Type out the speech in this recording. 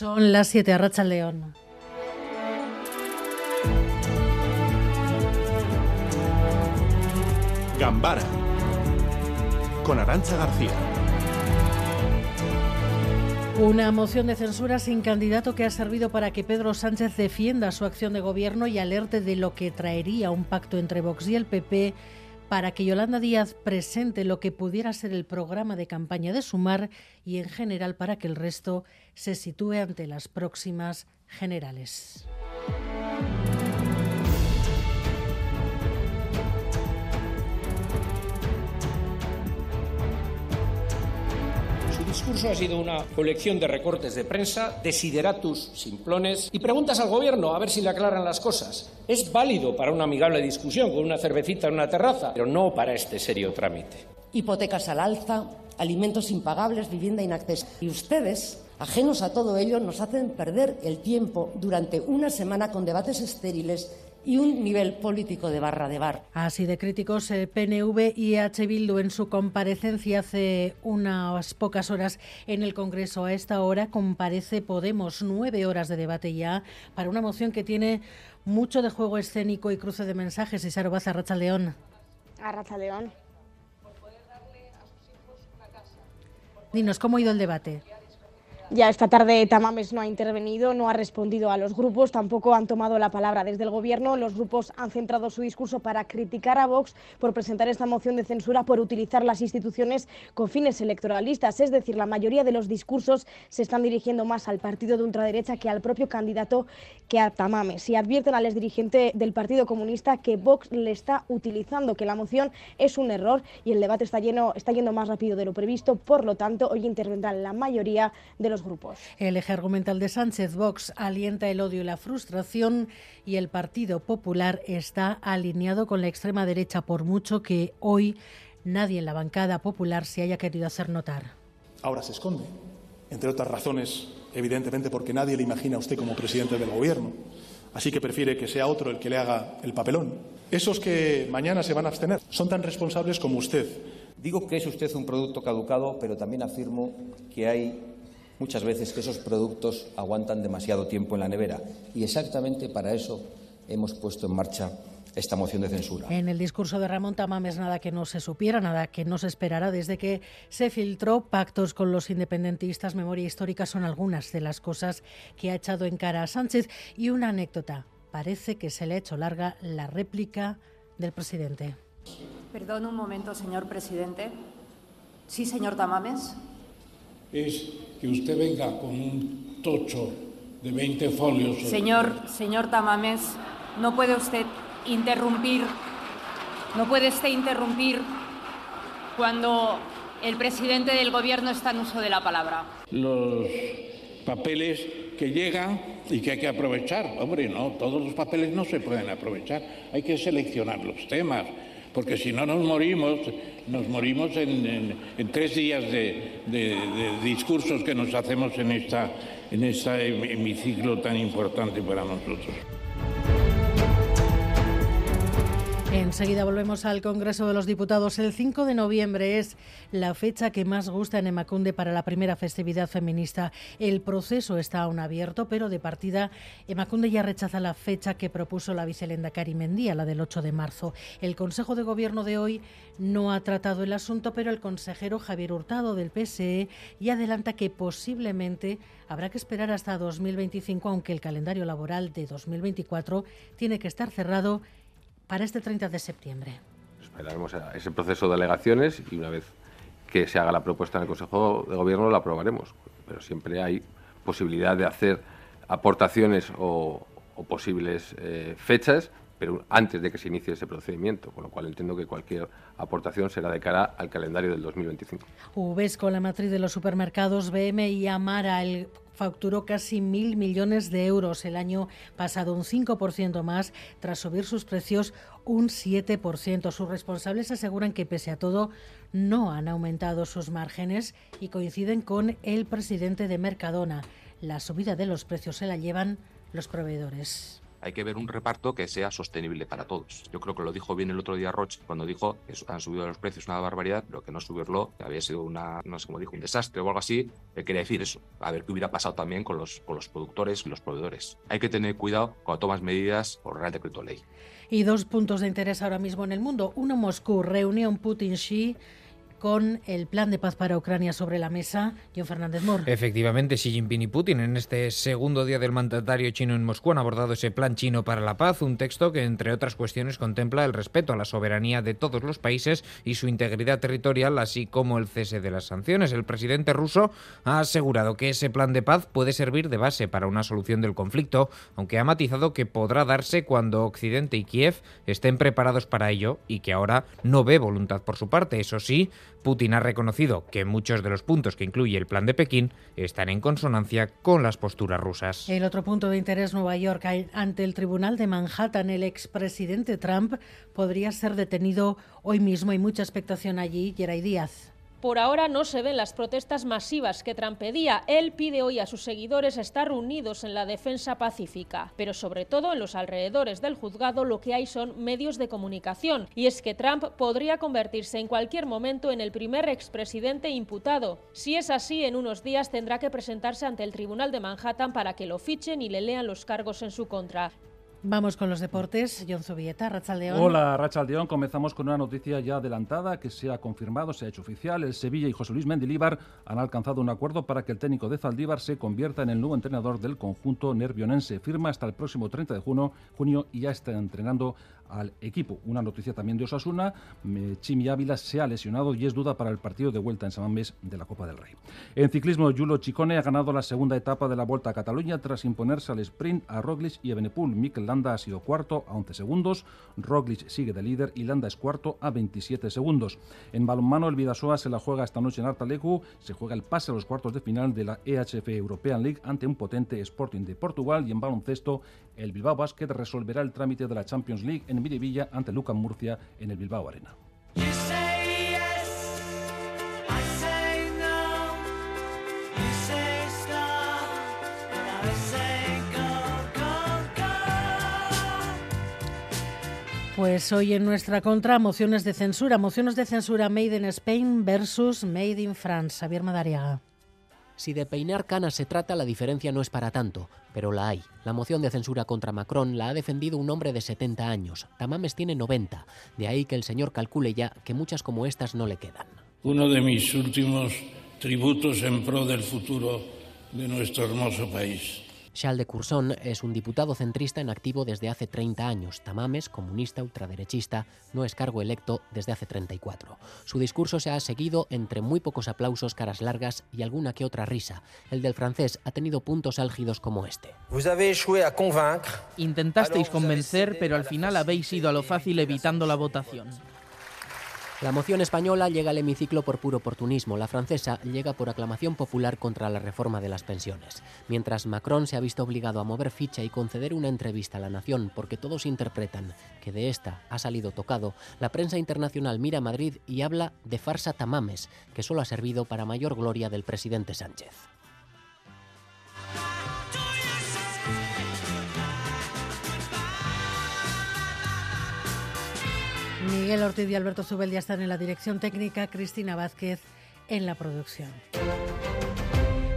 Son las 7 a Racha León. Gambara con Arancha García. Una moción de censura sin candidato que ha servido para que Pedro Sánchez defienda su acción de gobierno y alerte de lo que traería un pacto entre Vox y el PP para que Yolanda Díaz presente lo que pudiera ser el programa de campaña de Sumar y en general para que el resto se sitúe ante las próximas generales. Discurso ha sido una colección de recortes de prensa, desideratus simplones y preguntas al gobierno a ver si le aclaran las cosas. Es válido para una amigable discusión con una cervecita en una terraza, pero no para este serio trámite. Hipotecas al alza, alimentos impagables, vivienda inaccesible. Y ustedes, ajenos a todo ello, nos hacen perder el tiempo durante una semana con debates estériles y un nivel político de barra de bar. Así de críticos, el PNV y H. Bildu en su comparecencia hace unas pocas horas en el Congreso. A esta hora comparece Podemos, nueve horas de debate ya, para una moción que tiene mucho de juego escénico y cruce de mensajes. Y Baza, Racha León. A Racha León. Dinos, ¿cómo ha ido el debate? Ya esta tarde Tamames no ha intervenido, no ha respondido a los grupos, tampoco han tomado la palabra desde el Gobierno. Los grupos han centrado su discurso para criticar a Vox por presentar esta moción de censura por utilizar las instituciones con fines electoralistas. Es decir, la mayoría de los discursos se están dirigiendo más al partido de ultraderecha que al propio candidato que a Tamames. Y advierten al exdirigente del Partido Comunista que Vox le está utilizando, que la moción es un error y el debate está, lleno, está yendo más rápido de lo previsto. Por lo tanto, hoy intervendrán la mayoría de los grupos. El eje argumental de Sánchez Vox alienta el odio y la frustración y el Partido Popular está alineado con la extrema derecha por mucho que hoy nadie en la bancada popular se haya querido hacer notar. Ahora se esconde, entre otras razones, evidentemente porque nadie le imagina a usted como presidente del Gobierno. Así que prefiere que sea otro el que le haga el papelón. Esos que mañana se van a abstener son tan responsables como usted. Digo que es usted un producto caducado, pero también afirmo que hay muchas veces que esos productos aguantan demasiado tiempo en la nevera. Y exactamente para eso hemos puesto en marcha esta moción de censura. En el discurso de Ramón Tamames nada que no se supiera, nada que no se esperara desde que se filtró pactos con los independentistas, memoria histórica son algunas de las cosas que ha echado en cara a Sánchez y una anécdota. Parece que se le ha hecho larga la réplica del presidente. Perdón un momento, señor presidente. Sí, señor Tamames es que usted venga con un tocho de 20 folios. Señor, señor Tamames, no puede usted interrumpir, no puede usted interrumpir cuando el presidente del gobierno está en uso de la palabra. Los papeles que llegan y que hay que aprovechar. Hombre, no, todos los papeles no se pueden aprovechar. Hay que seleccionar los temas porque si no nos morimos, nos morimos en, tres días de, discursos que nos hacemos en, esta, en este hemiciclo tan importante para nosotros. Enseguida volvemos al Congreso de los Diputados. El 5 de noviembre es la fecha que más gusta en Emacunde para la primera festividad feminista. El proceso está aún abierto, pero de partida Emacunde ya rechaza la fecha que propuso la vicelenda Karimendía, la del 8 de marzo. El Consejo de Gobierno de hoy no ha tratado el asunto, pero el consejero Javier Hurtado del PSE ya adelanta que posiblemente habrá que esperar hasta 2025, aunque el calendario laboral de 2024 tiene que estar cerrado para este 30 de septiembre. Esperaremos ese proceso de alegaciones y una vez que se haga la propuesta en el Consejo de Gobierno la aprobaremos. Pero siempre hay posibilidad de hacer aportaciones o, posibles eh, fechas pero antes de que se inicie ese procedimiento, con lo cual entiendo que cualquier aportación será de cara al calendario del 2025. Uvesco, la matriz de los supermercados BM y Amara, facturó casi mil millones de euros el año pasado, un 5% más, tras subir sus precios un 7%. Sus responsables aseguran que, pese a todo, no han aumentado sus márgenes y coinciden con el presidente de Mercadona. La subida de los precios se la llevan los proveedores. Hay que ver un reparto que sea sostenible para todos. Yo creo que lo dijo bien el otro día Roche cuando dijo que han subido los precios una barbaridad, pero que no subirlo había sido una, no sé cómo dijo, un desastre o algo así. Quería decir eso, a ver qué hubiera pasado también con los, con los productores y los proveedores. Hay que tener cuidado cuando tomas medidas por Real Decreto Ley. Y dos puntos de interés ahora mismo en el mundo. Uno, Moscú, reunión Putin-Xi con el plan de paz para Ucrania sobre la mesa. John Fernández Mor. Efectivamente, Xi Jinping y Putin en este segundo día del mandatario chino en Moscú han abordado ese plan chino para la paz, un texto que, entre otras cuestiones, contempla el respeto a la soberanía de todos los países y su integridad territorial, así como el cese de las sanciones. El presidente ruso ha asegurado que ese plan de paz puede servir de base para una solución del conflicto, aunque ha matizado que podrá darse cuando Occidente y Kiev estén preparados para ello y que ahora no ve voluntad por su parte. Eso sí, Putin ha reconocido que muchos de los puntos que incluye el plan de Pekín están en consonancia con las posturas rusas. El otro punto de interés, Nueva York, ante el Tribunal de Manhattan, el expresidente Trump podría ser detenido hoy mismo. Hay mucha expectación allí. Geray Díaz. Por ahora no se ven las protestas masivas que Trump pedía. Él pide hoy a sus seguidores estar unidos en la defensa pacífica. Pero sobre todo en los alrededores del juzgado lo que hay son medios de comunicación. Y es que Trump podría convertirse en cualquier momento en el primer expresidente imputado. Si es así, en unos días tendrá que presentarse ante el Tribunal de Manhattan para que lo fichen y le lean los cargos en su contra. Vamos con los deportes. John Zubieta, Rachaldeón. Hola, Rachaldeón. Comenzamos con una noticia ya adelantada que se ha confirmado, se ha hecho oficial. El Sevilla y José Luis Mendilíbar han alcanzado un acuerdo para que el técnico de Zaldívar se convierta en el nuevo entrenador del conjunto nervionense. Firma hasta el próximo 30 de junio, junio y ya está entrenando al equipo. Una noticia también de Osasuna, Chimi Ávila se ha lesionado y es duda para el partido de vuelta en Samamés de la Copa del Rey. En ciclismo, Yulo Chicone ha ganado la segunda etapa de la Vuelta a Cataluña tras imponerse al sprint a Roglic y a Benepul. Mikel Landa ha sido cuarto a 11 segundos, Roglic sigue de líder y Landa es cuarto a 27 segundos. En balonmano, el Vidasoa se la juega esta noche en Artalecu, se juega el pase a los cuartos de final de la EHF European League ante un potente Sporting de Portugal y en baloncesto, el Bilbao Basket resolverá el trámite de la Champions League en Miribilla ante Lucan Murcia en el Bilbao Arena. Pues hoy en nuestra contra, mociones de censura, mociones de censura Made in Spain versus Made in France. Javier Madariaga. Si de peinar canas se trata, la diferencia no es para tanto, pero la hay. La moción de censura contra Macron la ha defendido un hombre de 70 años. Tamames tiene 90, de ahí que el señor calcule ya que muchas como estas no le quedan. Uno de mis últimos tributos en pro del futuro de nuestro hermoso país. Charles de Courson es un diputado centrista en activo desde hace 30 años. Tamames, comunista ultraderechista, no es cargo electo desde hace 34. Su discurso se ha seguido entre muy pocos aplausos, caras largas y alguna que otra risa. El del francés ha tenido puntos álgidos como este. Intentasteis convencer, pero al final habéis ido a lo fácil evitando la votación. La moción española llega al hemiciclo por puro oportunismo, la francesa llega por aclamación popular contra la reforma de las pensiones, mientras Macron se ha visto obligado a mover ficha y conceder una entrevista a la nación porque todos interpretan que de esta ha salido tocado, la prensa internacional mira a Madrid y habla de farsa tamames, que solo ha servido para mayor gloria del presidente Sánchez. Miguel Ortiz y Alberto Zubel ya están en la dirección técnica, Cristina Vázquez en la producción.